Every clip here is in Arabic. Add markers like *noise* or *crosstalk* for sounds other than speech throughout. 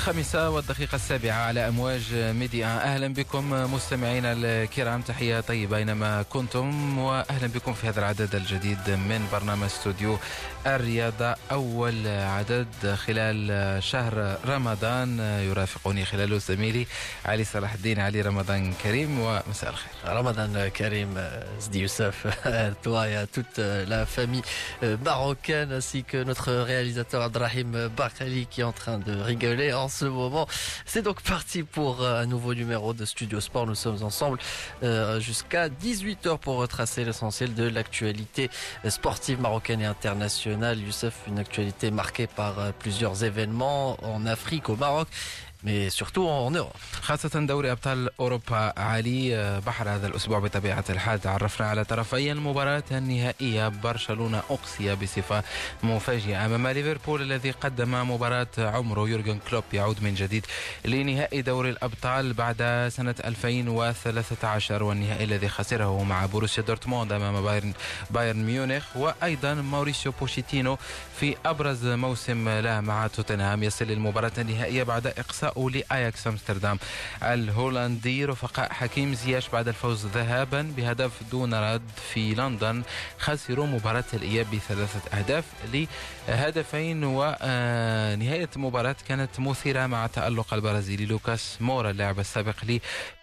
الخامسة والدقيقة السابعة على أمواج ميديا. أهلا بكم مستمعينا الكرام تحية طيبة أينما كنتم وأهلا بكم في هذا العدد الجديد من برنامج استوديو الرياضة أول عدد خلال شهر رمضان يرافقني خلاله زميلي علي صلاح الدين علي رمضان كريم ومساء الخير رمضان كريم Zdi Youssef, *laughs* toi et à toute la famille marocaine ainsi que notre réalisateur Adrahim Bakali qui est en train de rigoler en ce moment. C'est donc parti pour un nouveau numéro de Studio Sport. Nous sommes ensemble euh, jusqu'à 18h pour retracer l'essentiel de l'actualité sportive marocaine et internationale. Youssef, une actualité marquée par euh, plusieurs événements en Afrique, au Maroc surtout en Europe. خاصة دوري أبطال أوروبا علي بحر هذا الأسبوع بطبيعة الحال. تعرفنا على طرفي المباراة النهائية. برشلونة أقصي بصفة مفاجئة أمام ليفربول الذي قدم مباراة عمره. يورجن كلوب يعود من جديد لنهائي دوري الأبطال بعد سنة 2013 والنهائي الذي خسره مع بروسيا دورتموند أمام بايرن, بايرن ميونخ. وأيضا ماوريسيو بوشيتينو في أبرز موسم له مع توتنهام. يصل للمباراة النهائية بعد إقصاء لأياكس أمستردام. الهولندي رفقاء حكيم زياش بعد الفوز ذهابا بهدف دون رد في لندن خسروا مباراة الإياب بثلاثة أهداف لهدفين ونهاية المباراة كانت مثيرة مع تألق البرازيلي لوكاس مورا اللاعب السابق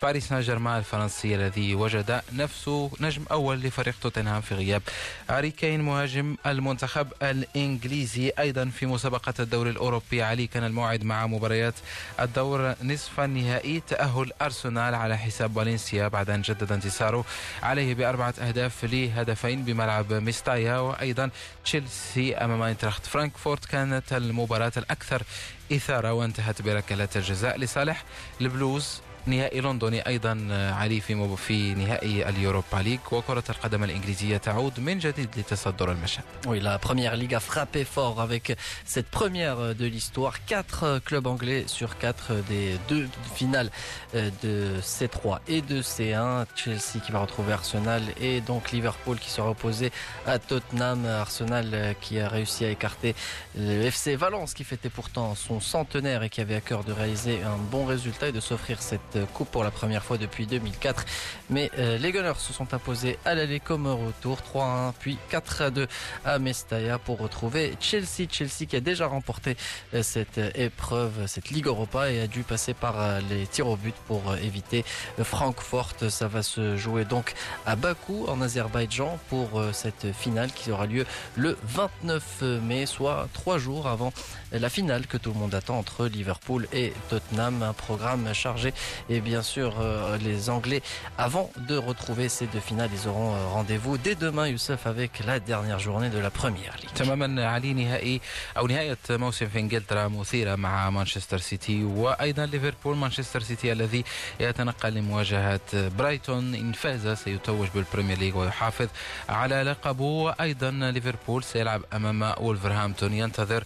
لباريس سان جيرمان الفرنسي الذي وجد نفسه نجم أول لفريق توتنهام في غياب. هاري كين مهاجم المنتخب الإنجليزي أيضا في مسابقة الدوري الأوروبي. علي كان الموعد مع مباريات الدور نصف النهائي. تأهل أرسنال على حساب فالنسيا بعد أن جدد انتصاره عليه بأربعة أهداف لهدفين بملعب ميستايا. وأيضا تشيلسي أمام انتراخت فرانكفورت كانت المباراة الأكثر إثارة وانتهت بركلات الجزاء لصالح البلوز. نهائي لندني ايضا علي في في نهائي اليوروبا ليج وكره القدم الانجليزيه تعود من جديد لتصدر المشهد. Oui, la première ligue a frappé fort avec cette première de l'histoire. Quatre clubs anglais sur quatre des deux finales de C3 et de C1. Chelsea qui va retrouver Arsenal et donc Liverpool qui sera opposé à Tottenham. Arsenal qui a réussi à écarter le FC Valence qui fêtait pourtant son centenaire et qui avait à cœur de réaliser un bon résultat et de s'offrir cette coupe pour la première fois depuis 2004. Mais euh, les Gunners se sont imposés à l'aller comme retour, 3-1 puis 4-2 à Mestalla pour retrouver Chelsea. Chelsea qui a déjà remporté euh, cette épreuve, cette Ligue Europa et a dû passer par euh, les tirs au but pour éviter Francfort. Ça va se jouer donc à Bakou en Azerbaïdjan pour cette finale qui aura lieu le 29 mai, soit trois jours avant la finale que tout le monde attend entre Liverpool et Tottenham. Un programme chargé et bien sûr euh, les Anglais avant de retrouver ces deux finales ils auront euh, rendez-vous dès demain Youssef avec la dernière journée de la première ligue تماما علي نهائي او نهايه موسم في انجلترا مثيره مع مانشستر سيتي وايضا ليفربول مانشستر سيتي الذي يتنقل لمواجهه برايتون ان فاز سيتوج بالبريمير ليج ويحافظ على لقبه وايضا ليفربول سيلعب امام وولفرهامبتون ينتظر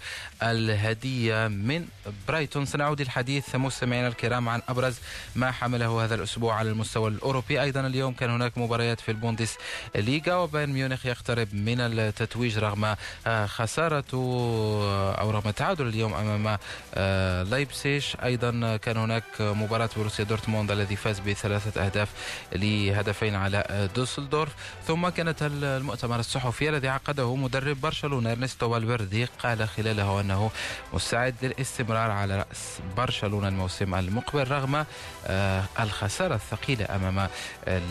الهدية من برايتون. سنعود للحديث مستمعينا الكرام عن أبرز ما حمله هذا الأسبوع على المستوى الأوروبي. أيضا اليوم كان هناك مباريات في البوندس ليغا وبايرن ميونخ يقترب من التتويج رغم آه، خسارة آه، أو رغم التعادل اليوم أمام آه، لايبسيش. أيضا كان هناك مباراة بروسيا دورتموند الذي فاز بثلاثة أهداف لهدفين على دوسلدورف. ثم كانت المؤتمر الصحفي الذي عقده مدرب برشلونة إرنستو فالفيردي قال خلاله أنه مستعد للاستمرار على رأس برشلونة الموسم المقبل رغم آه، الخسارة الثقيلة أمام آه،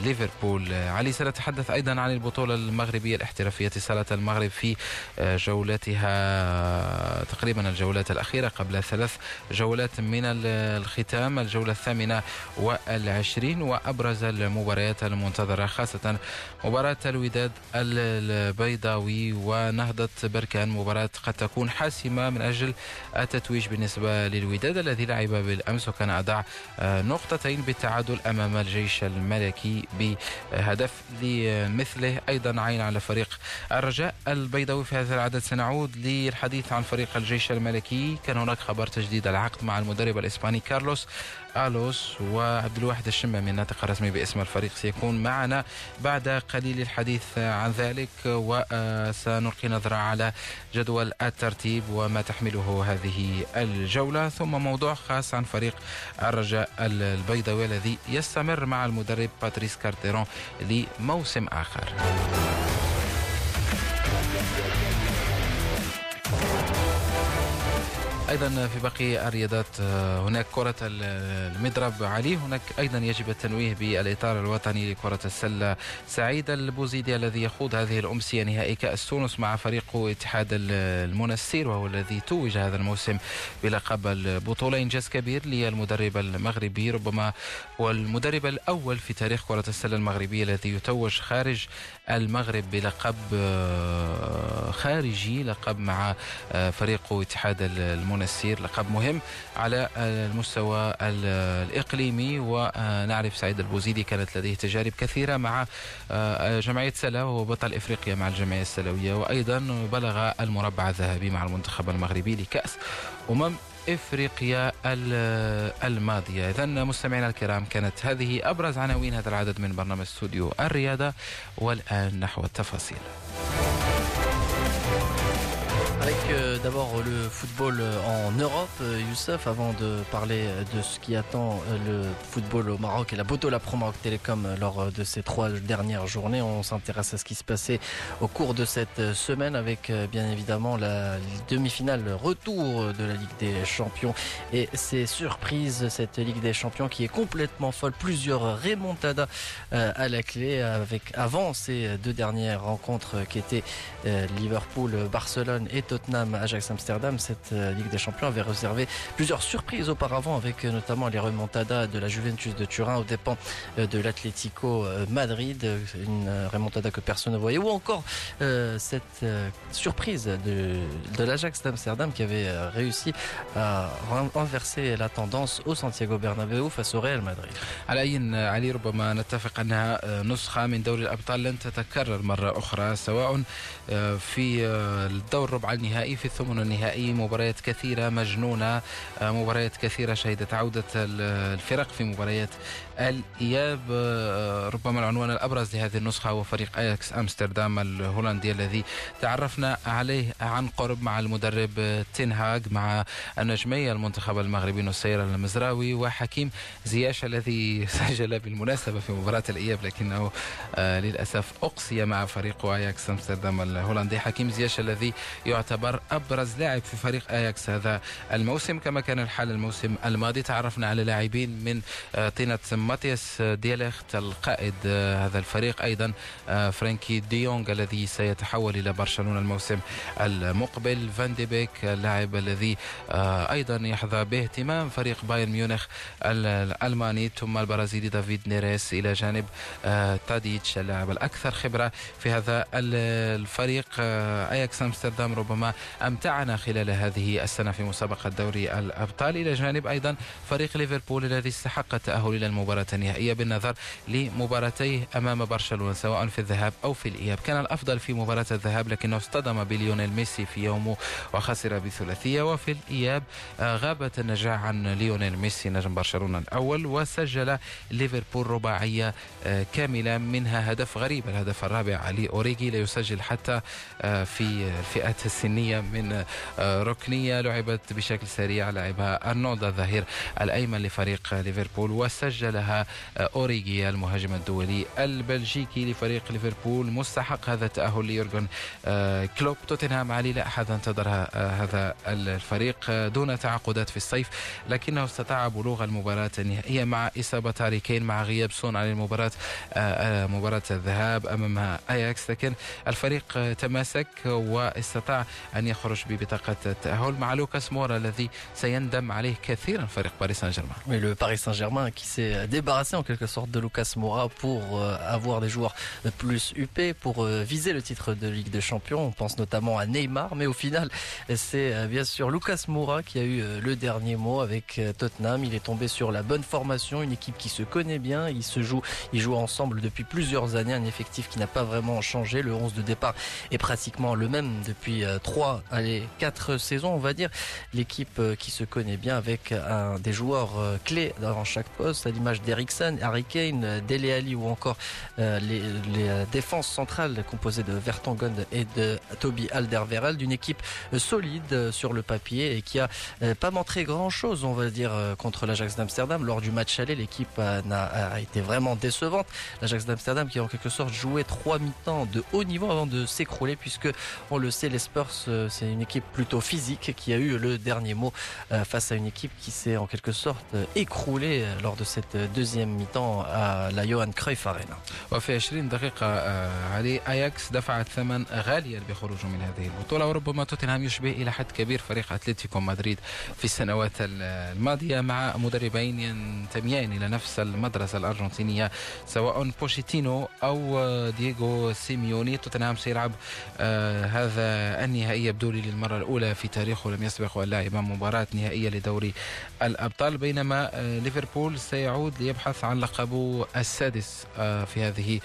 ليفربول. آه، علي سنتحدث أيضا عن البطولة المغربية الاحترافية. اتصالة المغرب في جولتها تقريبا الجولات الأخيرة قبل ثلاث جولات من الختام الجولة الثامنة والعشرين وأبرز المباريات المنتظرة خاصة مباراة الوداد البيضاوي ونهضة بركان مباراة قد تكون حاسمة من أجل التتويج بالنسبة للوداد الذي لعب بالأمس وكان أضاع نقطتين بالتعادل أمام الجيش الملكي بهدف لمثله. أيضا عين على فريق الرجاء البيضاوي في هذا العدد. سنعود للحديث عن فريق الجيش الملكي. كان هناك خبر تجديد العقد مع المدرب الإسباني كارلوس آلوس وعبد الواحد الشمامي. الناطق الرسمي باسم الفريق سيكون معنا بعد قليل الحديث عن ذلك وسنلقي نظرة على جدول الترتيب وما تحمله هذه الجولة ثم موضوع خاص عن فريق الرجاء البيضاوي الذي يستمر مع المدرب باتريس كارتيرون لموسم آخر. أيضا في باقي الرياضات آه، هناك كرة المضرب علي هناك أيضا يجب التنويه بالإطار الوطني لكرة السلة. سعيد البوزيدي الذي يخوض هذه الامسيه نهائي كأس تونس مع فريقه اتحاد المنسير وهو الذي توج هذا الموسم بلقب البطوله انجاز كبير للمدرب المغربي ربما هو المدرب الأول في تاريخ كرة السلة المغربية الذي يتوج خارج المغرب بلقب آه، خارجي لقب مع آه، فريقه اتحاد المنسير. لقب مهم على المستوى الإقليمي ونعرف سعيد البوزيدي كانت لديه تجارب كثيرة مع آه، جمعية سلا وهو بطل إفريقيا مع الجمعية السلوية وأيضا بلغ المربع الذهبي مع المنتخب المغربي لكأس أمم إفريقيا الماضية. اذا مستمعينا الكرام كانت هذه أبرز عناوين هذا العدد من برنامج استوديو الرياضة والآن نحو التفاصيل. D'abord le football euh, en Europe, euh, Youssef, avant de parler de ce qui attend le football au Maroc et la Botola Pro Maroc Télécom lors de ces trois dernières journées, on s'intéresse à ce qui se passait au cours de cette semaine avec bien évidemment la demi-finale retour de la Ligue des Champions. Et ces surprises, cette Ligue des Champions qui est complètement folle, plusieurs remontadas à la clé avec avant ces deux dernières rencontres qui étaient Liverpool, Barcelone et Tottenham, Ajax Amsterdam, cette euh, Ligue des Champions avait réservé plusieurs surprises auparavant avec euh, notamment les remontadas de la Juventus de Turin aux dépens euh, de l'Atlético Madrid, une remontada que personne ne voyait, ou encore cette surprise de, de l'Ajax d'Amsterdam qui avait réussi à renverser la tendance au Santiago Bernabéu face au Real Madrid. علي ربما نتفق انها نسخه من دوري الابطال لن تتكرر مره اخرى سواء في الدور ربع النهائي في الثمن النهائي. مباريات كثيرة مجنونة آه، مباريات كثيرة شهدت عودة الفرق في مباريات الإياب آه، ربما العنوان الأبرز لهذه النسخة هو فريق أياكس أمستردام الهولندي الذي تعرفنا عليه عن قرب مع المدرب تنهاج مع النجمي المنتخب المغربي نصير المزراوي وحكيم زياش الذي *laughs* سجل بالمناسبة في مباراة الإياب لكنه آه، للأسف أقصي مع فريق أياكس أمستردام الهولندي. حكيم زياش الذي يعتبر أبرز لاعب في فريق أياكس هذا الموسم كما كان الحال الموسم الماضي. تعرفنا على لاعبين من آه، طينة ماتياس دي ليخت القائد آه، هذا الفريق أيضا آه، فرانكي ديونغ الذي سيتحول إلى برشلونة الموسم المقبل. فان دي بيك اللاعب الذي أيضا يحظى باهتمام فريق بايرن ميونخ الألماني ثم البرازيلي دافيد نيريس إلى جانب تاديتش اللاعب الأكثر خبرة في هذا الفريق أياكس أمستردام. ربما أمتعنا خلال هذه السنة في مسابقة دوري الأبطال. إلى جانب أيضا فريق ليفربول الذي استحق التأهل إلى المباراة. النهائية بالنظر لمباراتيه أمام برشلونة سواء في الذهاب أو في الإياب. كان الأفضل في مباراة الذهاب لكنه اصطدم بليونيل ميسي في يومه وخسر بثلاثية. وفي الإياب آه، غابت النجاعة عن ليونيل ميسي نجم برشلونة الأول وسجل ليفربول رباعية آه، كاملة منها هدف غريب الهدف الرابع علي أوريجي لا يسجل حتى آه، في الفئات السنية من ركنية. لعبت بشكل سريع لعبها أرنولد الظهير الأيمن لفريق ليفربول وسجلها آه، أوريجي المهاجم الدولي البلجيكي لفريق ليفربول مستحق هذا التأهل ليورجن آه، كلوب توتنهام علي لا أحد انتظر هذا الفريق دون تعاقدات في الصيف لكنه استطاع بلوغ المباراة النهائية مع إصابة هاري كين مع غياب سون عن المباراة مباراة الذهاب أمام أياكس لكن الفريق تماسك واستطاع أن يخرج ببطاقة التأهل مع لوكاس مورا الذي سيندم عليه كثيرا فريق باريس سان جيرمان. Mais le Paris Saint-Germain s'est débarrassé en quelque sorte de Lucas Moura pour euh, avoir des joueurs plus huppés pour euh, viser le titre de Ligue des Champions. On pense notamment à Neymar, mais au final, c'est euh, bien sûr Lucas Moura qui a eu le dernier mot avec Tottenham. Il est tombé sur la bonne formation, une équipe qui se connaît bien. Il se joue, ils jouent ensemble depuis plusieurs années, un effectif qui n'a pas vraiment changé. Le 11 de départ est pratiquement le même depuis trois allez, quatre saisons, on va dire. L'équipe qui se connaît bien avec un, des joueurs clés dans chaque poste, à l'image d'Eriksson, Harry Kane, Dele Ali ou encore les, les, défenses centrales composées de Vertonghen et de Toby Alderweireld, d'une équipe solide sur le papier et qui a pas montré grand chose, on va dire, contre l'Ajax d'Amsterdam. Lors du match aller, l'équipe a, été vraiment décevante. L'Ajax d'Amsterdam qui a en quelque sorte joué trois mi-temps de haut niveau avant de s'écrouler puisque on le sait les Spurs euh, c'est une équipe plutôt physique qui a eu le dernier mot euh, face à une équipe qui s'est en quelque sorte euh, écroulée lors de cette mi-temps à la Johan Cruyff Arena. وفي 20 دقيقة على أياكس دفعت ثمن غاليا بخروجه من هذه البطولة وربما توتنهام يشبه إلى حد كبير فريق أتلتيكو مدريد في السنوات الماضية مع مدربين ينتميان إلى نفس المدرسة الأرجنتينية سواء بوشيتينو أو دييغو سيميوني توتنهام سيلعب آه هذا النهائي يبدو لي للمرة الأولى في تاريخه لم يسبق أن لعب مباراة نهائية لدوري الأبطال بينما آه ليفربول سيعود ليبحث عن لقبه السادس آه في هذه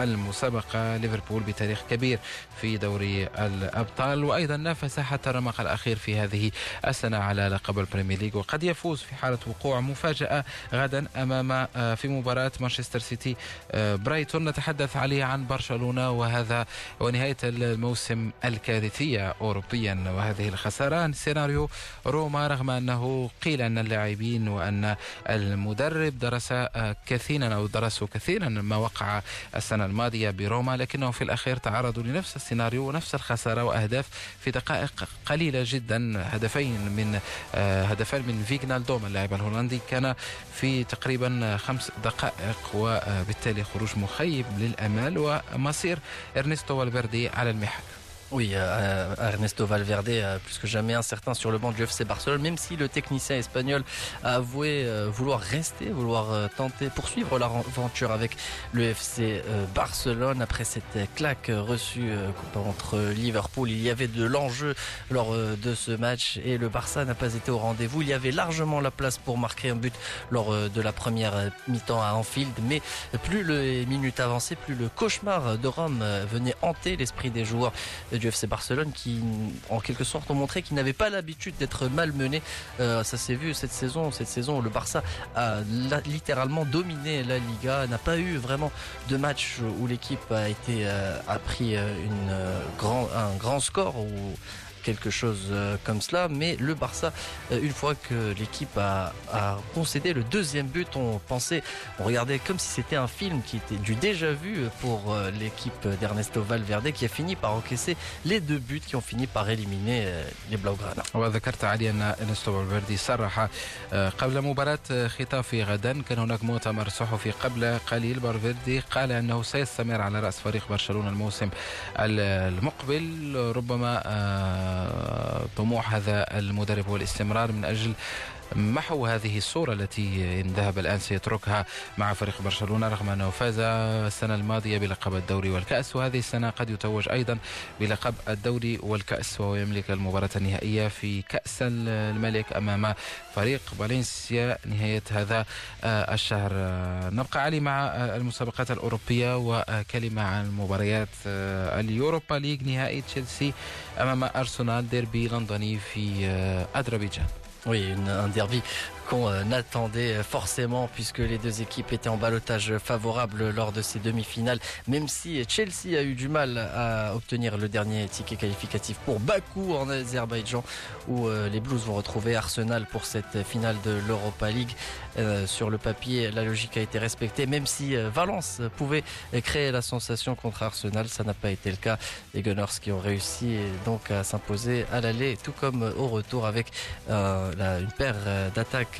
المسابقة ليفربول بتاريخ كبير في دوري الأبطال. وأيضا نافس حتى الرمق الأخير في هذه السنة على لقب البريمير ليج وقد يفوز في حالة وقوع مفاجأة غدا أمام آه، في مباراة مانشستر سيتي آه، برايتون. نتحدث عليه عن برشلونة وهذا ونهاية الموسم الكارثية أوروبيا. وهذه الخسارة سيناريو روما رغم أنه قيل أن اللاعبين وأن المدرب درس آه، كثيرا أو درسوا كثيرا ما وقع السنة الماضية بروما لكنه في الأخير تعرضوا لنفس السيناريو ونفس الخسارة وأهداف في دقائق قليلة جدا هدفين من هدفين من فيجنالدوم اللاعب الهولندي كان في تقريبا خمس دقائق وبالتالي خروج مخيب للامال ومصير إرنستو والفيردي على المحك. Oui, euh, Ernesto Valverde, euh, plus que jamais incertain sur le banc du FC Barcelone, même si le technicien espagnol a avoué euh, vouloir rester, vouloir euh, tenter, poursuivre l'aventure avec le FC Barcelone après cette claque reçue contre Liverpool. Il y avait de l'enjeu lors de ce match et le Barça n'a pas été au rendez-vous. Il y avait largement la place pour marquer un but lors de la première mi-temps à Anfield, mais plus les minutes avançaient, plus le cauchemar de Rome venait hanter l'esprit des joueurs du FC Barcelone qui, en quelque sorte, ont montré qu'ils n'avaient pas l'habitude d'être malmenés. Euh, ça s'est vu cette saison. Cette saison, le Barça a littéralement dominé la Liga, n'a pas eu vraiment de match où l'équipe a euh, pris euh, un grand score quelque chose euh, comme cela. Mais le Barça, euh, une fois que l'équipe a, concédé le deuxième but, on pensait, on regardait comme si c'était un film qui était du déjà vu pour euh, l'équipe d'Ernesto Valverde qui a fini par encaisser les deux buts qui ont fini par éliminer les Blaugrana. وذكرت علي أن إرنستو فالفيردي صرح قبل مباراة ختافي غدا كان هناك مؤتمر صحفي قبل قليل فالفيردي قال أنه سيستمر على رأس فريق برشلونة الموسم المقبل ربما طموح هذا المدرب هو الاستمرار من أجل محو هذه الصورة التي إن ذهب الآن سيتركها مع فريق برشلونة رغم أنه فاز السنة الماضية بلقب الدوري والكأس وهذه السنة قد يتوج أيضا بلقب الدوري والكأس وهو يملك المباراة النهائية في كأس الملك أمام فريق فالنسيا نهاية هذا آه، الشهر. آه، نبقى علي مع آه، المسابقات الأوروبية وكلمة عن مباريات اليوروبا ليج نهائي تشيلسي أمام أرسنال ديربي لندني في أذربيجان. Oui, un derby qu'on euh, attendait forcément puisque les deux équipes étaient en balotage favorable lors de ces demi-finales. Même si Chelsea a eu du mal à obtenir le dernier ticket qualificatif pour Bakou en Azerbaïdjan où euh, les Blues vont retrouver Arsenal pour cette finale de l'Europa League. Euh, sur le papier, la logique a été respectée, même si Valence pouvait créer la sensation contre Arsenal, ça n'a pas été le cas. Les Gunners qui ont réussi donc à s'imposer à l'aller, tout comme au retour avec une paire d'attaques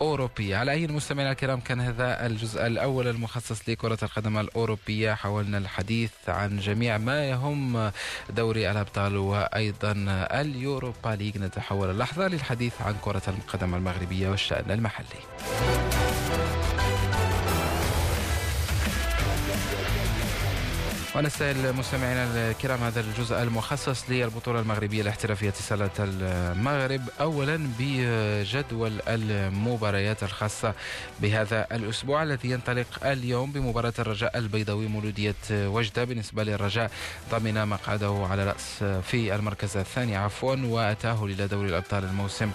أوروبية على أي المستمعين الكرام كان هذا الجزء الأول المخصص لكرة القدم الأوروبية. حاولنا الحديث عن جميع ما يهم دوري الأبطال وأيضا اليوروبا ليج نتحول اللحظة للحديث عن كرة القدم المغربية والشأن المحلي. ونستهل مستمعينا الكرام هذا الجزء المخصص للبطولة المغربية الاحترافية صالة المغرب أولا بجدول المباريات الخاصة بهذا الأسبوع الذي ينطلق اليوم بمباراة الرجاء البيضاوي مولودية وجدة بالنسبة للرجاء ضمن مقعده على رأس في المركز الثاني عفوا وأتاه إلى دوري الأبطال الموسم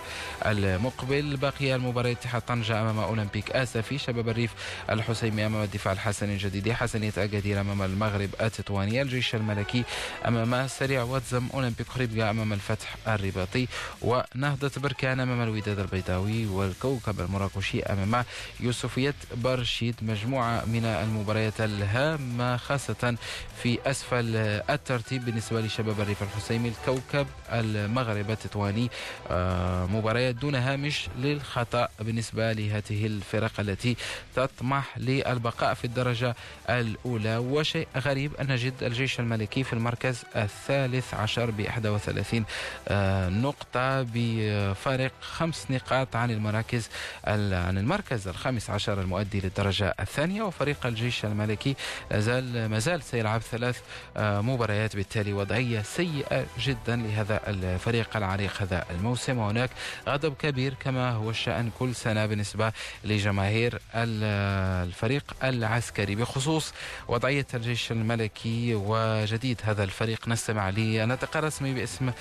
المقبل. بقي المباراة اتحاد طنجة أمام أولمبيك آسفي شباب الريف الحسيمي أمام الدفاع الحسني الجديد حسنية أكادير أمام المغرب تطوانية الجيش الملكي أمام سريع واتزم أولمبيك خريبكا أمام الفتح الرباطي ونهضة بركان أمام الوداد البيضاوي والكوكب المراكشي أمام يوسفية برشيد مجموعة من المباريات الهامة خاصة في أسفل الترتيب بالنسبة لشباب الريف الحسيمي الكوكب المغرب التطواني. آه، مباريات دون هامش للخطأ بالنسبة لهذه الفرق التي تطمح للبقاء في الدرجة الأولى وشيء غريب أن نجد الجيش الملكي في المركز الثالث عشر ب 31 آه، نقطة بفارق خمس نقاط عن المراكز عن المركز الخامس عشر المؤدي للدرجة الثانية. وفريق الجيش الملكي زال ما زال سيلعب ثلاث آه، مباريات بالتالي وضعية سيئة جدا لهذا الفريق العريق هذا الموسم. وهناك غضب كبير كما هو الشأن كل سنة بالنسبة لجماهير الفريق العسكري بخصوص وضعية الجيش الملكي وجديد هذا الفريق. نستمع لنطق رسمي باسم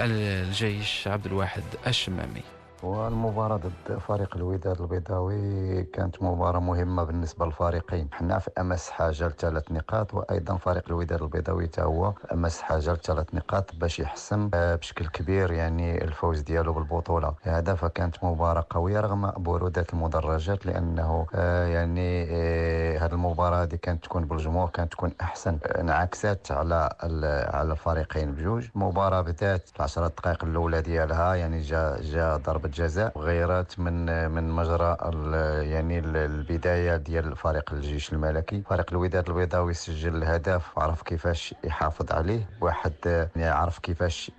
الجيش عبد الواحد الشمامي. والمباراة ضد فريق الوداد البيضاوي كانت مباراة مهمة بالنسبة للفريقين. حنا في أمس حاجة لثلاث نقاط وأيضا فريق الوداد البيضاوي تا هو أمس حاجة لثلاث نقاط باش يحسم آه، بشكل كبير يعني الفوز ديالو بالبطولة. هذا فكانت مباراة قوية رغم برودة المدرجات لأنه آه، يعني هذه آه، المباراة هذه كانت تكون بالجمهور كانت تكون أحسن انعكست على على الفريقين بجوج. المباراة بدات في العشرة دقائق الأولى ديالها يعني جا جا ضربة جزاء غيرت من من مجرى يعني البداية ديال فريق الجيش الملكي. فريق الوداد البيضاوي سجل الهدف عرف كيفاش يحافظ عليه. واحد يعني كيفاش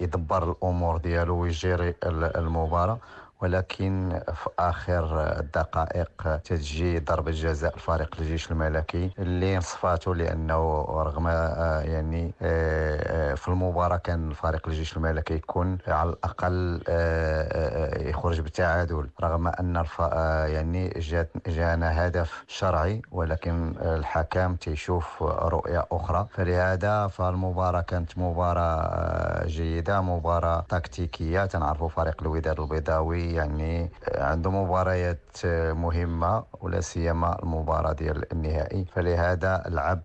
يدبر الأمور ديالو ويجيري المباراة. ولكن في آخر الدقائق تجي ضربه جزاء الفريق الجيش الملكي اللي نصفاته لأنه رغم آه، يعني آه، في المباراة كان الفريق الجيش الملكي يكون على الأقل آه، يخرج بالتعادل رغم أن يعني جانا هدف شرعي ولكن الحكم تيشوف رؤية أخرى. فلهذا فالمباراة كانت مباراة جيدة مباراة تكتيكية. تنعرفوا فريق الوداد البيضاوي يعني عنده مباريات مهمة ولا سيما المباراة ديال النهائي. فلهذا لعب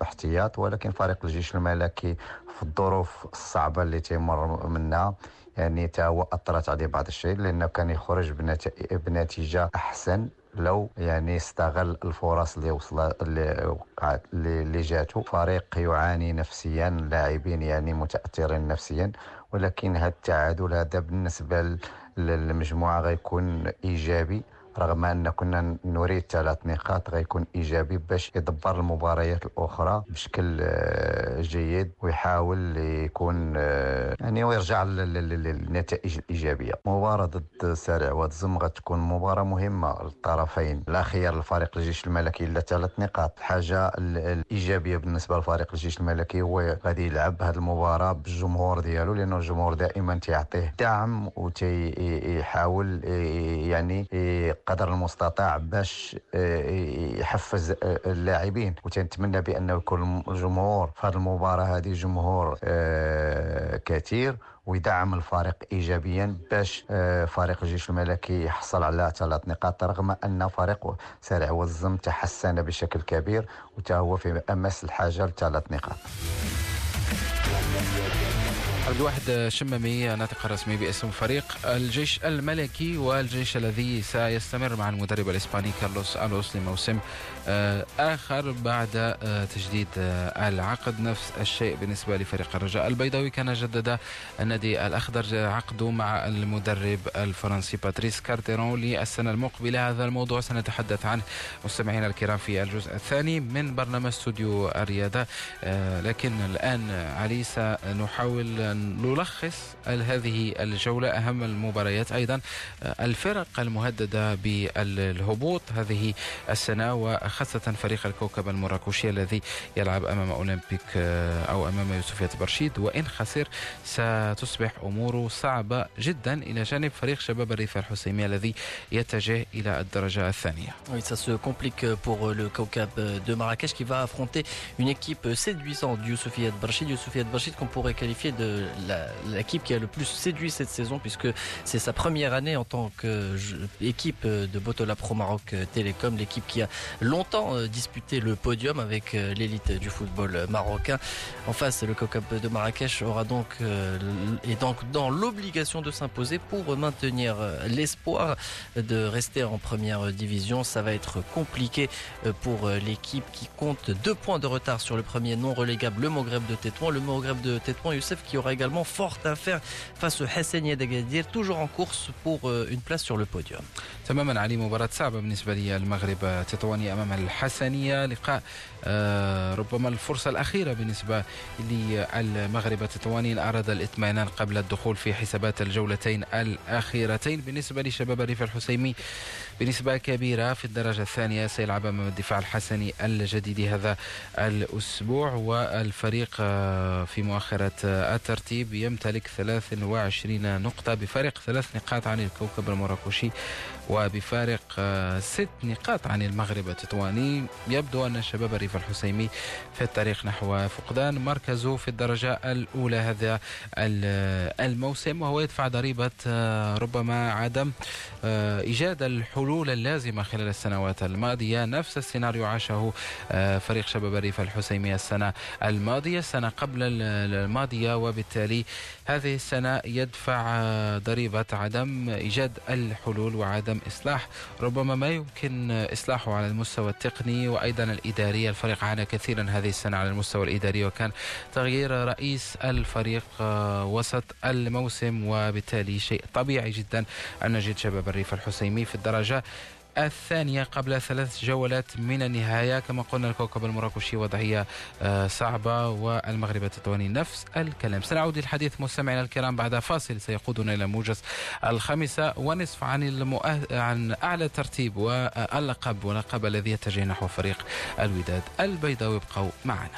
باحتياط ولكن فريق الجيش الملكي في الظروف الصعبة اللي تيمر منها يعني تا هو أثرت عليه بعض الشيء لأنه كان يخرج بنتيجة أحسن لو يعني استغل الفرص اللي وصل اللي وقعت اللي جاتو فريق يعاني نفسيا لاعبين يعني متأثرين نفسيا ولكن هذا التعادل هذا بالنسبة المجموعه غيكون إيجابي. رغم أن كنا نريد ثلاث نقاط غيكون إيجابي باش يدبر المباريات الأخرى بشكل آه، جيد ويحاول يكون آه، يعني ويرجع للنتائج الإيجابية. مباراة ضد سارع واتزم غتكون مباراة مهمة للطرفين. الأخير الفريق الجيش الملكي إلا ثلاث نقاط. الحاجة الايجابيه بالنسبة لفريق الجيش الملكي هو غادي يلعب هذه المباراة بالجمهور ديالو لأنه الجمهور دائما تيعطيه دعم وتيحاول يعني قدر المستطاع باش آه، يحفز آه، اللاعبين. وتنتمنى بانه يكون الجمهور في هذه المباراة هذه جمهور آه، كثير. ويدعم الفريق ايجابيا باش فريق الجيش الملكي يحصل على ثلاث نقاط رغم أن فريق سارع والزم تحسن بشكل كبير. وتهو في أمس الحاجة لثلاث نقاط. عبد الواحد شمامي ناطق رسمي باسم فريق الجيش الملكي والجيش الذي سيستمر مع المدرب الإسباني كارلوس ألوس لموسم آه، آخر بعد آه، تجديد آه، العقد. نفس الشيء بالنسبة لفريق الرجاء البيضاوي. كان جدد النادي الأخضر عقده مع المدرب الفرنسي باتريس كارتيرون للسنة المقبلة. هذا الموضوع سنتحدث عنه مستمعينا الكرام في الجزء الثاني من برنامج استوديو الرياضة لكن الآن علي سنحاول نلخص هذه الجولة أهم المباريات أيضا الفرق المهددة بالهبوط هذه السنة خاصة فريق الكوكب المراكشي الذي يلعب أمام أولمبيك آه، أو أمام يوسفية برشيد وإن خسر ستصبح أموره صعبة جدا إلى جانب فريق شباب الريف الحسيمي الذي يتجه إلى الدرجة الثانية Oui, ça se complique pour le Kaukab de Marrakech qui va affronter une équipe séduisante du Youssoufiat Barchid. Youssoufiat Barchid qu'on pourrait qualifier de l'équipe qui a le plus séduit cette saison puisque c'est sa première année en tant qu'équipe de Botola Pro Maroc Télécom, l'équipe qui a longtemps disputé le podium avec l'élite du football marocain. En face, le Kaukab de Marrakech aura donc est donc dans l'obligation de s'imposer pour maintenir l'espoir de rester en première division. Ça va être compliqué pour l'équipe qui compte deux points de retard sur le premier non relégable, le Maghreb de Tétouan. Le Maghreb de Tétouan, Youssef, qui aura également fort à faire face au Hassani d'Agadir, toujours en course pour une place sur le podium. تماما علي مباراة صعبة بالنسبة لي المغرب تطواني أمام الحسنية. لقاء ربما الفرصة الأخيرة بالنسبة للمغرب التطواني أراد الإطمئنان قبل الدخول في حسابات الجولتين الأخيرتين. بالنسبة لشباب الريف الحسيمي بنسبة كبيرة في الدرجة الثانية سيلعب أمام الدفاع الحسني الجديد هذا الأسبوع والفريق في مؤخرة الترتيب يمتلك 23 نقطة بفارق ثلاث نقاط عن الكوكب المراكشي. وبفارق ست نقاط عن المغرب التطواني. يبدو أن شباب الريف الحسيمي في الطريق نحو فقدان مركزه في الدرجة الأولى هذا الموسم وهو يدفع ضريبة ربما عدم إيجاد الحلول اللازمة خلال السنوات الماضية. نفس السيناريو عاشه فريق شباب الريف الحسيمي السنة الماضية السنة قبل الماضية وبالتالي هذه السنة يدفع ضريبة عدم إيجاد الحلول وعدم إصلاح ربما ما يمكن إصلاحه على المستوى التقني وأيضا الإداري. الفريق عانى كثيرا هذه السنة على المستوى الإداري وكان تغيير رئيس الفريق وسط الموسم وبالتالي شيء طبيعي جدا. أن نجد شباب الريف الحسيمي في الدرجة الثانية قبل ثلاث جولات من النهاية. كما قلنا الكوكب المراكشي وضعية صعبة والمغرب التطواني نفس الكلام. سنعود للحديث مستمعينا الكرام بعد فاصل. سيقودنا إلى موجز الخامسة ونصف عن المؤه... عن أعلى ترتيب واللقب ولقب الذي يتجه نحو فريق الوداد البيضاوي. ابقوا معنا.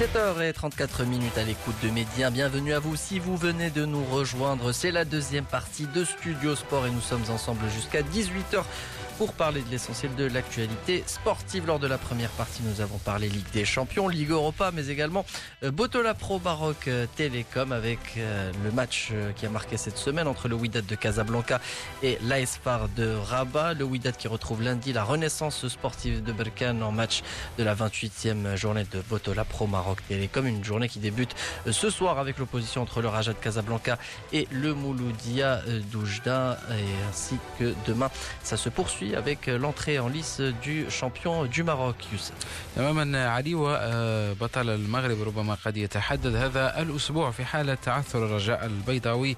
17h34 minutes à l'écoute de Média. Bienvenue à vous si vous venez de nous rejoindre. C'est la deuxième partie de Studio Sport et nous sommes ensemble jusqu'à 18h pour parler de l'essentiel de l'actualité sportive. Lors de la première partie, nous avons parlé Ligue des Champions, Ligue Europa, mais également euh, Botola Pro Baroque euh, Télécom avec euh, le match qui a marqué cette semaine entre le Wydad de Casablanca et l'ASFAR de Rabat. Le Wydad qui retrouve lundi la renaissance sportive de Berkane en match de la 28e journée de Botola Pro Maroc Télécom. Une journée qui débute ce soir avec l'opposition entre le Raja de Casablanca et le Mouloudia d'Oujda ainsi que demain ça se poursuit avec l'entrée en lice du champion du Maroc تماما علي وبطل المغرب ربما قد يتحدد هذا الأسبوع في حالة تعثر الرجاء البيضاوي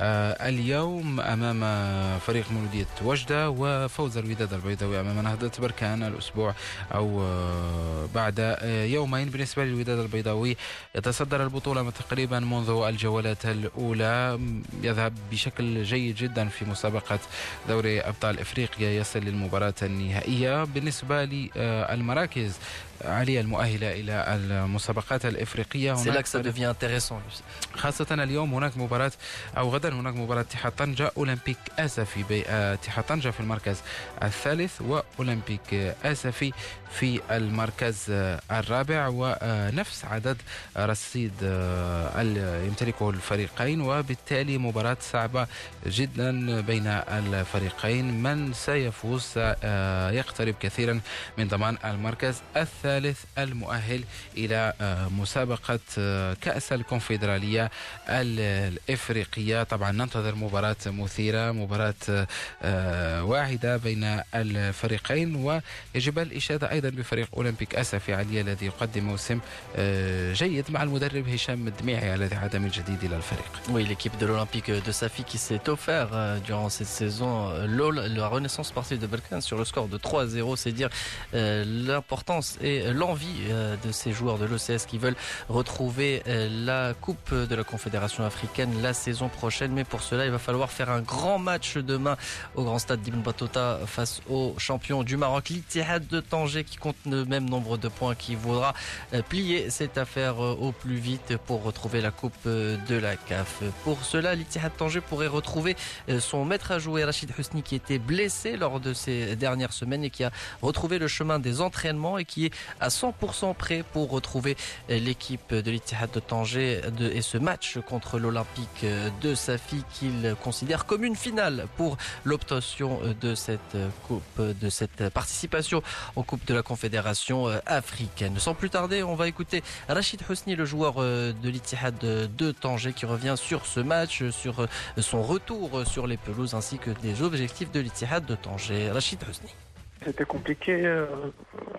اليوم أمام فريق مولودية وجدة وفوز الوداد البيضاوي أمام نهضة بركان الأسبوع أو بعد يومين. بالنسبة للوداد البيضاوي يتصدر البطولة تقريبا منذ الجولات الأولى. يذهب بشكل جيد جدا في مسابقة دوري أبطال إفريقيا للمباراة النهائية بالنسبة للمراكز. عالية المؤهلة إلى المسابقات الإفريقية. Intéressant. خاصة اليوم هناك مباراة أو غدا هناك مباراة اتحاد طنجة أولمبيك أسفي اتحاد طنجة في المركز الثالث وأولمبيك أسفي في المركز الرابع ونفس عدد رصيد يمتلكه الفريقين. وبالتالي مباراة صعبة جدا بين الفريقين. من سيفوز يقترب كثيرا من ضمان المركز الثالث. المؤهل إلى مسابقة كأس الكونفدرالية الإفريقية. طبعا ننتظر مباراة مثيرة مباراة واحدة بين الفريقين ويجب الإشادة أيضا بفريق أولمبيك أسفي علي الذي يقدم موسم جيد مع المدرب هشام الدميعي الذي عاد من جديد إلى الفريق. Offert durant cette saison la renaissance sportive de Balkan sur le score de 3-0, c'est dire l'importance et l'envie de ces joueurs de l'OCS qui veulent retrouver la Coupe de la Confédération africaine la saison prochaine. Mais pour cela, il va falloir faire un grand match demain au grand stade d'Ibn Battuta face aux champions du Maroc, l'Ittihad de Tanger qui compte le même nombre de points qui voudra plier cette affaire au plus vite pour retrouver la Coupe de la CAF. Pour cela, l'Ittihad Tanger pourrait retrouver son maître à jouer Rachid Husni qui était blessé lors de ces dernières semaines et qui a retrouvé le chemin des entraînements et qui est à 100% prêt pour retrouver l'équipe de l'Ittihad de Tanger et ce match contre l'Olympique de Safi qu'il considère comme une finale pour l'obtention de cette participation en Coupe de la Confédération africaine. Sans plus tarder, on va écouter Rachid Husni, le joueur de l'Ittihad de Tanger qui revient sur ce match, sur son retour sur les pelouses ainsi que des objectifs de l'Ittihad de Tanger. Rachid Husni. C'était compliqué. Euh,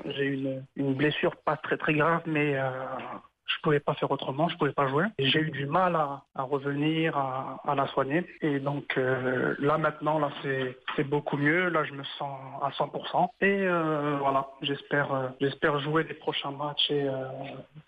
j'ai eu une, blessure pas très très grave, mais euh, je pouvais pas faire autrement, je pouvais pas jouer. J'ai eu du mal à, revenir, à, la soigner. Et donc euh, là maintenant, là c'est beaucoup mieux. Là je me sens à 100%. Et euh, voilà, j'espère euh, j'espère jouer les prochains matchs et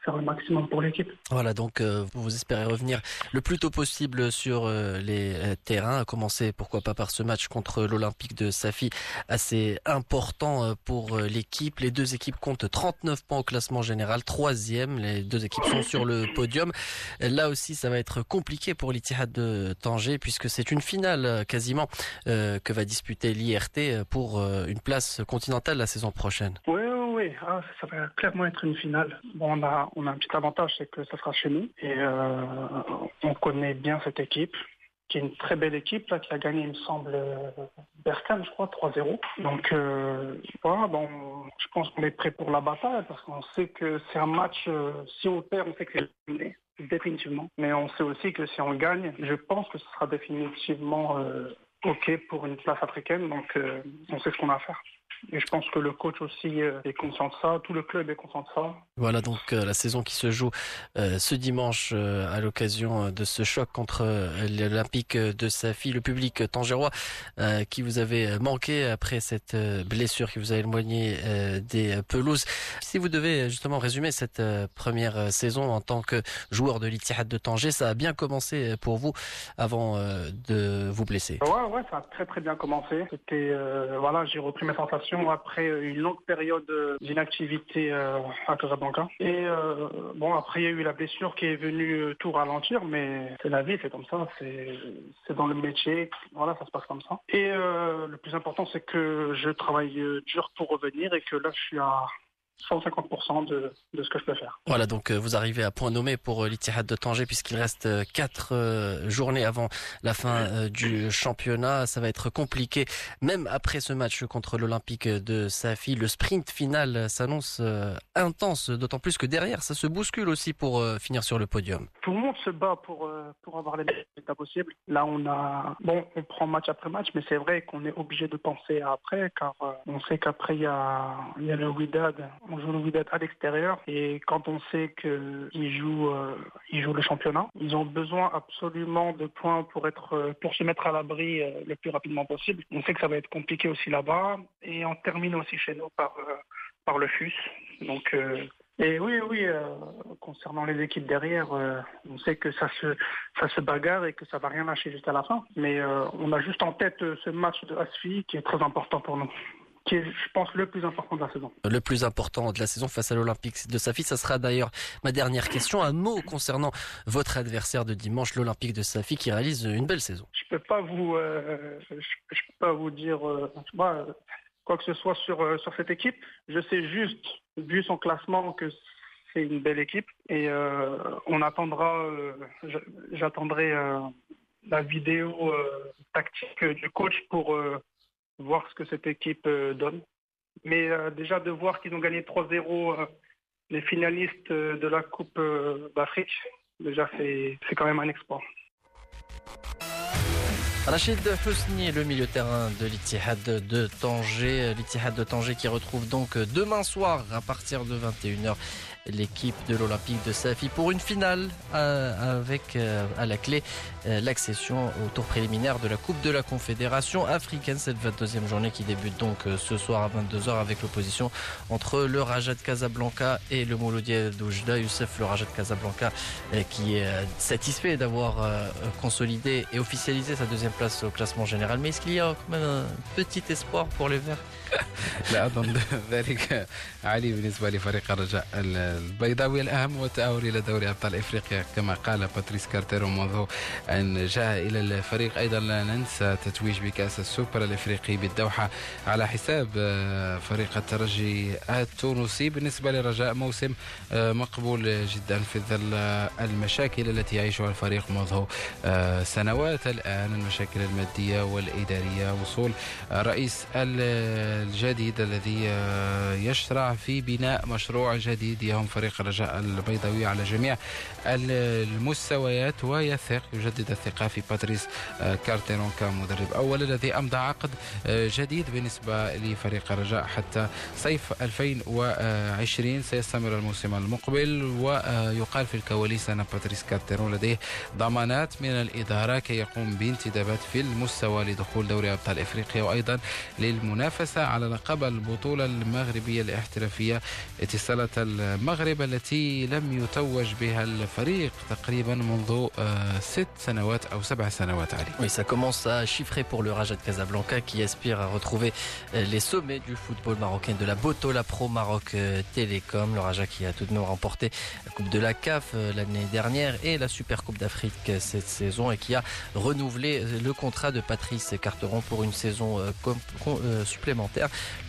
faire le maximum pour l'équipe. Voilà, donc vous espérez revenir le plus tôt possible sur les terrains, à commencer pourquoi pas par ce match contre l'Olympique de Safi, assez important pour l'équipe. Les deux équipes comptent 39 points au classement général, troisième. Les deux équipes sont sur le podium. Là aussi, ça va être compliqué pour l'Itihad de Tanger puisque c'est une finale euh, quasiment euh, que va disputer l'IRT pour euh, une place continentale la saison prochaine. Oui, oui, ah, ça va clairement être une finale. Bon, on a, on a un petit avantage, c'est que ça sera chez nous et on connaît bien cette équipe qui est une très belle équipe là, qui a gagné, il me semble, Berkane, je crois, 3-0. Donc euh, voilà, bon, je pense qu'on est prêt pour la bataille parce qu'on sait que c'est un match, euh, si on perd, on sait que c'est gagné, définitivement. Mais on sait aussi que si on gagne, je pense que ce sera définitivement euh, OK pour une place africaine. Donc on sait ce qu'on a à faire. Et je pense que le coach aussi euh, est conscient de ça, tout le club est conscient de ça. Voilà donc euh, la saison qui se joue euh, ce dimanche à l'occasion de ce choc contre l'Olympique de Safi, le public tangérois qui vous avait manqué après cette blessure qui vous a éloigné des pelouses. Si vous devez justement résumer cette première saison en tant que joueur de l'Ittihad de Tanger, ça a bien commencé pour vous avant de vous blesser. Ouais, ouais, ça a très très bien commencé. C'était voilà, j'ai repris mes sensations après une longue période d'inactivité euh, à Casablanca. Et euh, bon, après il y a eu la blessure qui est venue euh, tout ralentir, mais c'est la vie, c'est comme ça, c'est dans le métier, voilà, ça se passe comme ça. Et le plus important, c'est que je travaille dur pour revenir et que là, je suis à 150% de, de, ce que je peux faire. Voilà, donc euh, vous arrivez à point nommé pour euh, l'Ittihad de Tanger puisqu'il reste euh, quatre journées avant la fin du championnat. Ça va être compliqué, même après ce match contre l'Olympique de Safi. Le sprint final s'annonce intense, d'autant plus que derrière, ça se bouscule aussi pour finir sur le podium. Tout le monde se bat pour, pour avoir les meilleurs résultats possibles. Là, on a, bon, on prend match après match, mais c'est vrai qu'on est obligé de penser après, car on sait qu'après, il y a, il y a le Widad on joue le Wydad à l'extérieur et quand on sait qu'ils jouent, euh, jouent le championnat, ils ont besoin absolument de points pour être, euh, pour se mettre à l'abri euh, le plus rapidement possible. On sait que ça va être compliqué aussi là-bas et on termine aussi chez nous par par le FUS. Donc et oui, oui, concernant les équipes derrière, on sait que ça se, ça se bagarre et que ça va rien lâcher jusqu'à la fin. Mais on a juste en tête ce match de Asfi qui est très important pour nous qui est, je pense, le plus important de la saison. Le plus important de la saison face à l'Olympique de Safi, ça sera d'ailleurs ma dernière question. Un mot concernant votre adversaire de dimanche, l'Olympique de Safi, qui réalise une belle saison. Je peux pas vous, euh, je, peux pas vous dire euh, quoi que ce soit sur euh, sur cette équipe. Je sais juste, vu son classement, que c'est une belle équipe et on attendra. J'attendrai la vidéo tactique du coach pour voir ce que cette équipe euh, donne. Mais euh, déjà de voir qu'ils ont gagné 3-0 euh, les finalistes de la Coupe d'Afrique, déjà c'est quand même un exploit. Rachid Husni, le milieu terrain de l'Ittihad de Tanger. L'Ittihad de Tanger qui retrouve donc demain soir à partir de 21h l'équipe de l'Olympique de Safi pour une finale avec à la clé l'accession au tour préliminaire de la Coupe de la Confédération africaine. Cette 22e journée qui débute donc ce soir à 22h avec l'opposition entre le Raja de Casablanca et le Mouloudia d'Oujda. Youssef, le Raja de Casablanca qui est satisfait d'avoir consolidé et officialisé sa deuxième place au classement général. Mais est-ce qu'il y a quand même un petit espoir pour les Verts? *laughs* لا أظن ذلك علي بالنسبة لفريق الرجاء البيضاوي الأهم هو التاهل إلى دوري أبطال إفريقيا. كما قال باتريس كارتيرون منذ أن جاء إلى الفريق أيضا لا ننسى تتويج بكأس السوبر الإفريقي بالدوحة على حساب فريق الترجي التونسي. بالنسبة للرجاء موسم مقبول جدا في ظل المشاكل التي يعيشها الفريق منذ سنوات الآن المشاكل المادية والإدارية وصول رئيس الجديد الذي يشرع في بناء مشروع جديد يهم فريق الرجاء البيضاوي على جميع المستويات ويثق يجدد الثقة في باتريس كارتيرون كمدرب أول الذي أمضى عقد جديد بالنسبة لفريق الرجاء حتى صيف 2020 سيستمر الموسم المقبل ويقال في الكواليس أن باتريس كارتيرون لديه ضمانات من الإدارة كي يقوم بانتدابات في المستوى لدخول دوري أبطال إفريقيا وأيضا للمنافسة على لقب البطولة المغربية الاحترافية اتصالة المغرب التي لم يتوج بها الفريق تقريبا منذ ست سنوات أو سبع سنوات علي. Oui, ça commence à chiffrer pour le Raja de Casablanca qui aspire à retrouver les sommets du football marocain de la Botola Pro Maroc Télécom. Le Raja qui a tout de même remporté la Coupe de la CAF l'année dernière et la Super Coupe d'Afrique cette saison et qui a renouvelé le contrat de Patrice Carteron pour une saison supplémentaire.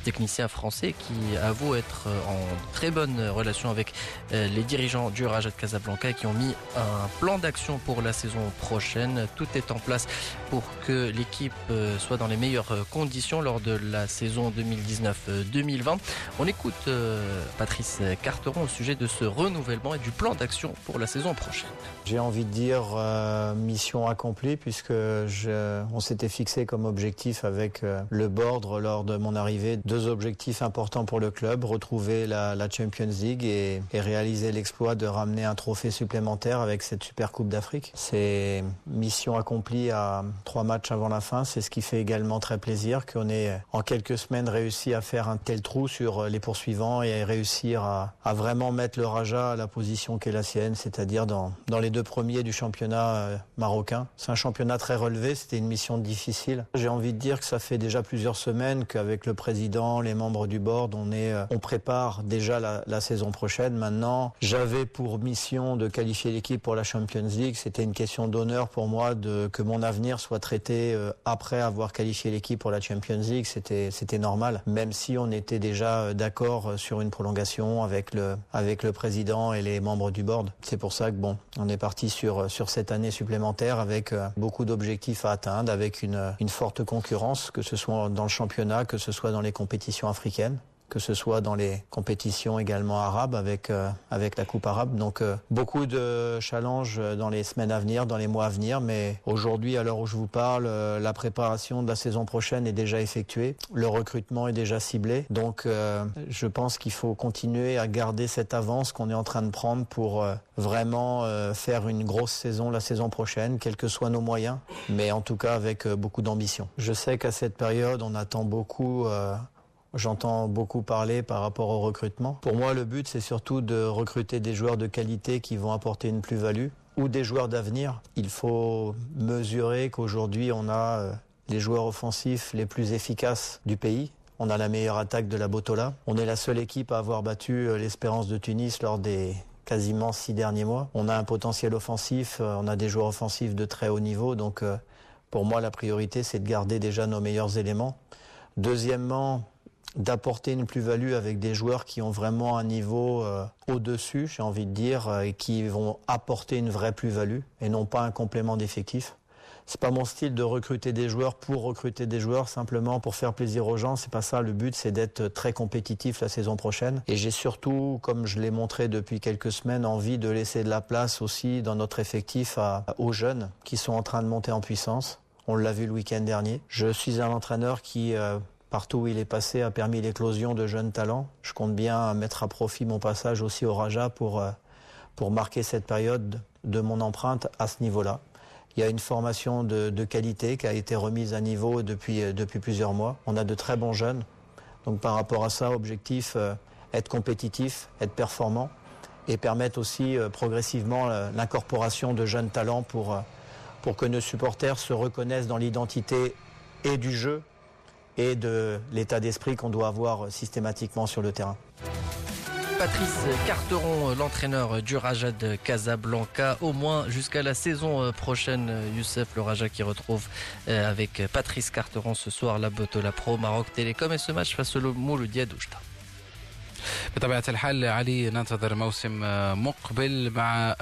Technicien français qui avoue être en très bonne relation avec les dirigeants du Raja de Casablanca qui ont mis un plan d'action pour la saison prochaine. Tout est en place pour que l'équipe soit dans les meilleures conditions lors de la saison 2019-2020. On écoute Patrice Carteron au sujet de ce renouvellement et du plan d'action pour la saison prochaine. J'ai envie de dire euh, mission accomplie puisque on s'était fixé comme objectif avec euh, le board lors de mon arrivée deux objectifs importants pour le club retrouver la, Champions League et, réaliser l'exploit de ramener un trophée supplémentaire avec cette Super Coupe d'Afrique. C'est mission accomplie à trois matchs avant la fin. C'est ce qui fait également très plaisir qu'on ait en quelques semaines réussi à faire un tel trou sur les poursuivants et réussir à, à vraiment mettre le Raja à la position qu'est la sienne, c'est-à-dire dans, dans les deux premiers du championnat marocain. C'est un championnat très relevé, c'était une mission difficile. J'ai envie de dire que ça fait déjà plusieurs semaines qu'avec le président, les membres du board, on, est, on prépare déjà la, saison prochaine. Maintenant, j'avais pour mission de qualifier l'équipe pour la Champions League. C'était une question d'honneur pour moi de, que mon avenir soit traité après avoir qualifié l'équipe pour la Champions League. C'était, c'était normal, même si on était déjà d'accord sur une prolongation avec le, avec le président et les membres du board. C'est pour ça que bon, on est parti sur, sur cette année supplémentaire avec beaucoup d'objectifs à atteindre, avec une, une forte concurrence, que ce soit dans le championnat, que ce soit dans les compétitions africaines que ce soit dans les compétitions également arabes avec, euh, avec la Coupe arabe. Donc euh, beaucoup de challenges dans les semaines à venir, dans les mois à venir, mais aujourd'hui, à l'heure où je vous parle, euh, la préparation de la saison prochaine est déjà effectuée, le recrutement est déjà ciblé. Donc je pense qu'il faut continuer à garder cette avance qu'on est en train de prendre pour vraiment faire une grosse saison la saison prochaine, quels que soient nos moyens, mais en tout cas avec beaucoup d'ambition. Je sais qu'à cette période, on attend beaucoup J'entends beaucoup parler par rapport au recrutement. Pour moi, le but, c'est surtout de recruter des joueurs de qualité qui vont apporter une plus-value ou des joueurs d'avenir. Il faut mesurer qu'aujourd'hui, on a les joueurs offensifs les plus efficaces du pays. On a la meilleure attaque de la Botola. On est la seule équipe à avoir battu l'Espérance de Tunis lors des quasiment six derniers mois. On a un potentiel offensif, on a des joueurs offensifs de très haut niveau. Donc, pour moi, la priorité, c'est de garder déjà nos meilleurs éléments. Deuxièmement, d'apporter une plus-value avec des joueurs qui ont vraiment un niveau euh, au-dessus, j'ai envie de dire, euh, et qui vont apporter une vraie plus-value et non pas un complément d'effectif. C'est pas mon style de recruter des joueurs pour recruter des joueurs simplement pour faire plaisir aux gens. C'est pas ça. Le but, c'est d'être très compétitif la saison prochaine. Et j'ai surtout, comme je l'ai montré depuis quelques semaines, envie de laisser de la place aussi dans notre effectif aux jeunes qui sont en train de monter en puissance. On l'a vu le week-end dernier. Je suis un entraîneur qui euh, partout où il est passé, a permis l'éclosion de jeunes talents. Je compte bien mettre à profit mon passage aussi au Raja pour, pour marquer cette période de mon empreinte à ce niveau-là. Il y a une formation de, qualité qui a été remise à niveau depuis, depuis plusieurs mois. On a de très bons jeunes. Donc par rapport à ça, objectif, être compétitif, être performant et permettre aussi progressivement l'incorporation de jeunes talents pour, pour que nos supporters se reconnaissent dans l'identité et du jeu et de l'état d'esprit qu'on doit avoir systématiquement sur le terrain. Patrice Carteron, l'entraîneur du Raja de Casablanca, au moins jusqu'à la saison prochaine. Youssef, le Raja qui retrouve avec Patrice Carteron ce soir la Botola Pro Maroc Télécom et ce match face au Mouloudia. بطبيعة الحال علي ننتظر موسم مقبل مع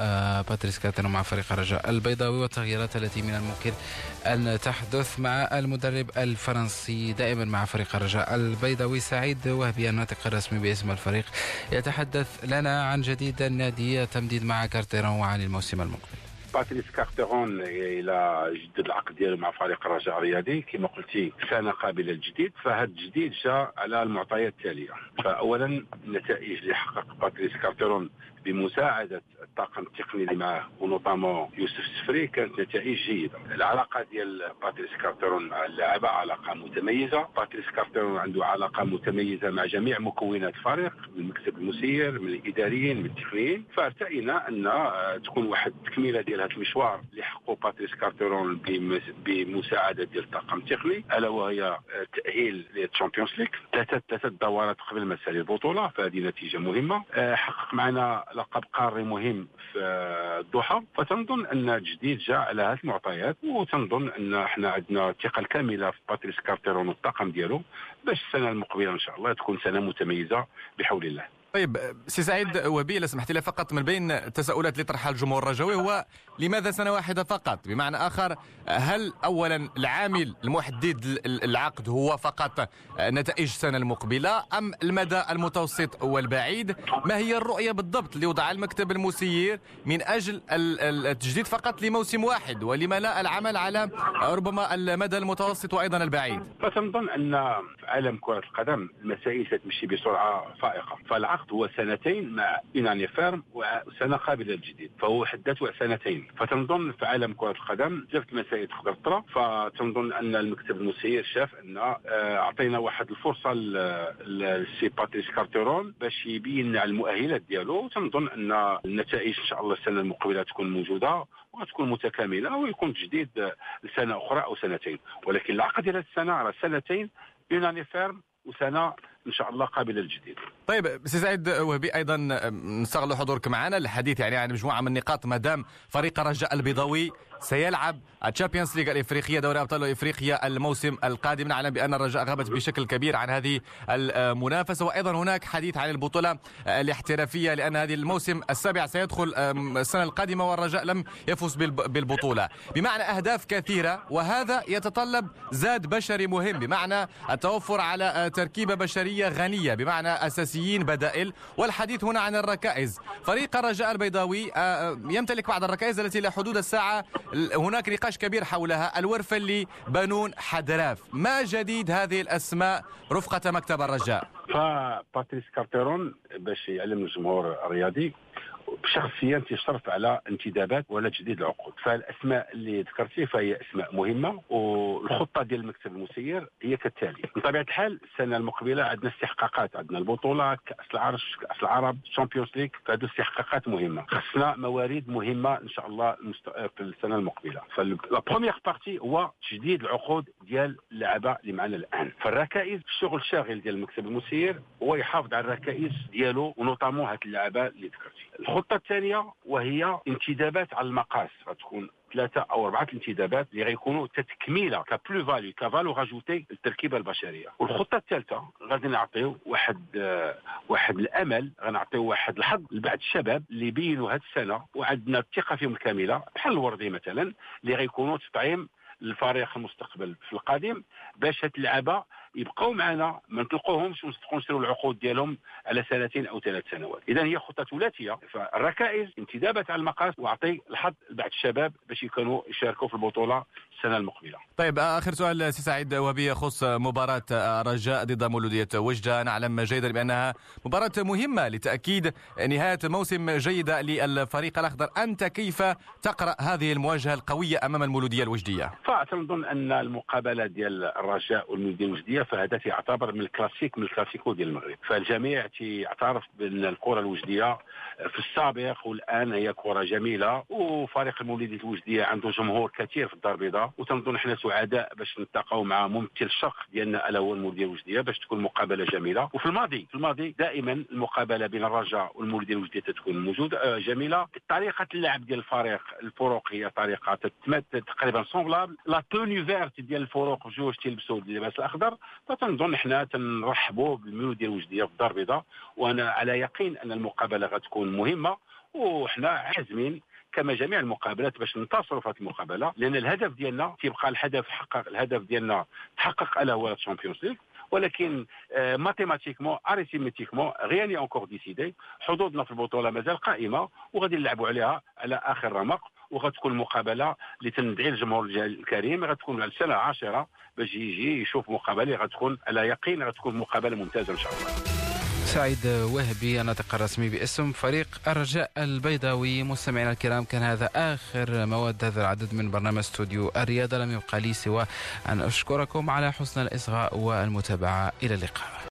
باتريس كارتيرون ومع فريق الرجاء البيضاوي والتغييرات التي من الممكن أن تحدث مع المدرب الفرنسي دائما مع فريق الرجاء البيضاوي سعيد وهبي الناطق الرسمي باسم الفريق. يتحدث لنا عن جديد النادي تمديد مع كارتيرون وعن الموسم المقبل. باتريس كارتيرون إلى جدد العقد ديالو مع فريق الرجاء الرياضي كما قلتي سنة قابلة للتجديد فهذا التجديد جاء على المعطيات التاليه فاولا النتائج اللي حقق باتريس كارتيرون بمساعدة الطاقم التقني اللي معه و notamment يوسف السفري كانت نتائج جيدة. العلاقة ديال باتريس كارتيرون مع اللاعبة علاقة متميزة. باتريس كارتيرون عنده علاقة متميزة مع جميع مكونات الفريق من المكتب المسير من الإداريين من التقنيين. فارتئينا أن تكون واحد التكميله ديال هذا المشوار اللي حققه باتريس كارتيرون بمساعدة ديال الطاقم التقني. ألا وهي تأهيل لل Champions League ثلاثة ثلاثة دورات قبل مسائل البطولة. فهذه نتيجة مهمة. حقق معنا لقب قاري مهم في الدوحة فتنظن أن التجديد جاء على هذه المعطيات وتنظن أن إحنا عندنا الثقة الكاملة في باتريس كارتيرون والطاقم ديالو باش السنة المقبلة إن شاء الله تكون سنة متميزة بحول الله. طيب سي سعيد وهبي لو سمحت لي فقط من بين التساؤلات اللي طرحها الجمهور الرجوي هو لماذا سنة واحدة فقط؟ بمعنى آخر هل اولا العامل المحدد العقد هو فقط نتائج السنة المقبلة أم المدى المتوسط والبعيد؟ ما هي الرؤية بالضبط اللي وضعها المكتب المسير من أجل التجديد فقط لموسم واحد؟ ولما لا العمل على ربما المدى المتوسط وأيضا البعيد؟ فتنظن أن عالم كرة القدم المسائل ستمشي بسرعة فائقة فالعقد هو سنتين مع ايناني فيرم وسنة قابلة للجديد. فهو حدته سنتين. فتنظن في عالم كرة القدم المسائل تقدر تطرا فتنظن أن المكتب المسير شاف أن أعطينا واحد الفرصة لسي باتريس كارتيرون باش يبين على المؤهلات ديالو. وتنظن أن النتائج إن شاء الله السنة المقبلة تكون موجودة وتكون متكاملة ويكون تجديد لسنه أخرى أو سنتين. ولكن العقد ديال السنة على سنتين une année ferme وسنة إن شاء الله قابلة للتجديد. طيب سي سعيد وهبي أيضا نستغل حضورك معنا للحديث يعني عن مجموعة من النقاط ما دام فريق الرجاء البيضاوي سيلعب ال Champions League الإفريقية دوري أبطال إفريقيا الموسم القادم. نعلم بأن الرجاء غابت بشكل كبير عن هذه المنافسة. وأيضا هناك حديث عن البطولة الاحترافية لأن هذه الموسم السابع سيدخل السنة القادمة والرجاء لم يفز بالبطولة. بمعنى أهداف كثيرة وهذا يتطلب زاد بشري مهم. بمعنى التوفر على تركيبة بشرية غنية. بمعنى أساسيين بدائل. والحديث هنا عن الركائز. فريق الرجاء البيضاوي يمتلك بعض الركائز التي إلى حدود الساعة هناك نقاش كبير حولها. الورفلي بنون حدراف. ما جديد هذه الأسماء رفقة مكتب الرجاء؟ فباتريس كارتيرون باش يعلم الجمهور الرياضي شخصيا تشرف على انتدابات ولا تجديد العقود. فالأسماء اللي ذكرتي فهي أسماء مهمة والخطة ديال المكتب المسير هي كالتالي. بطبيعة الحال السنة المقبلة عندنا استحقاقات عندنا البطولات كأس العرش كأس العرب ال Champions League فهذو استحقاقات مهمة. خصنا موارد مهمة إن شاء الله في السنة المقبلة. ف la première partie هو تجديد العقود ديال اللعابة اللي معنا الآن. فالركائز الشغل الشاغل ديال المكتب المسير هو يحافظ على الركائز ديالو و notamment هاد اللعابة اللي ذكرتي. الخطه الثانية وهي انتدابات على المقاس. غتكون ثلاثة أو أربعة الانتدابات اللي غيكونوا تكميلة ك plus-value ك valeur ajoutée للتركيبة البشرية. والخطة الثالثة غادي نعطيو واحد آه واحد الأمل غنعطيو واحد الحظ لبعض الشباب اللي بينوا هذه السنة وعندنا الثقة فيهم الكامله بحال الوردي مثلا اللي غيكونوا تطعيم للفريق المستقبل في القادم باش هاد اللعبة يبقوا معنا ما نطلقوهمش ونصدقوا نشروا العقود ديالهم على سنتين أو ثلاث سنوات. إذا هي خطة ثلاثية. فالركائز انتدابة على المقاس وأعطي الحظ لبعض الشباب باش يكونوا يشاركوا في البطولة السنة المقبلة. طيب آخر سؤال سي سعيد وهبي يخص مباراة رجاء ضد مولودية وجدة. نعلم جيدا بأنها مباراة مهمة لتأكيد نهاية موسم جيدة للفريق الأخضر. أنت كيف تقرأ هذه المواجهة القوية أمام المولودية الوجدية؟ فنظن أن المقابلة ديال الرجاء والمولودية الوجدية فهذا يعتبر من الكلاسيك من الكلاسيكو ديال المغرب. فالجميع يعترف بأن الكرة الوجدية في السابق والآن هي كرة جميلة وفريق المولوديه الوجدية عنده جمهور كثير في الدار البيضاء. وتنظن إحنا سعداء باش نلتقاو مع ممثل الشق ديالنا ألا هو المولوديه الوجدية باش تكون مقابلة جميلة. وفي الماضي في الماضي دائما المقابلة بين الرجاء والمولوديه الوجدية تكون موجوده آه، جميلة. طريقة اللعب ديال الفريق الفروق هي طريقة تقريبا semblable la tenue verte ديال الفروق جوج تيلبسوا اللباس الأخضر. فتنظن إحنا تنرحبوا بالمولوديه الوجديه في الدار البيضاء وأنا على يقين أن المقابلة غتكون مهمة وحنا عازمين كما جميع المقابلات باش ننتصروا في هذه المقابلة لأن الهدف ديالنا تيبقى الهدف حقق الهدف ديالنا تحقق ألا هو ال Champions League ولكن mathématiquement arithmétiquement rien n'est encore décidé حظوظنا في البطولة مازال قائمة وغادي نلعبوا عليها على آخر رمق. وغتكون مقابلة اللي تندعي الجمهور الكريم. غتكون على السنة العاشره باش يجي يشوف مقابلة. غتكون على يقين غتكون مقابلة ممتازة إن شاء الله. سعيد وهبي الناطق الرسمي باسم فريق الرجاء البيضاوي. مستمعينا الكرام كان هذا آخر مواد هذا العدد من برنامج استوديو الرياضة. لم يبقى لي سوى أن أشكركم على حسن الإصغاء والمتابعة. إلى اللقاء.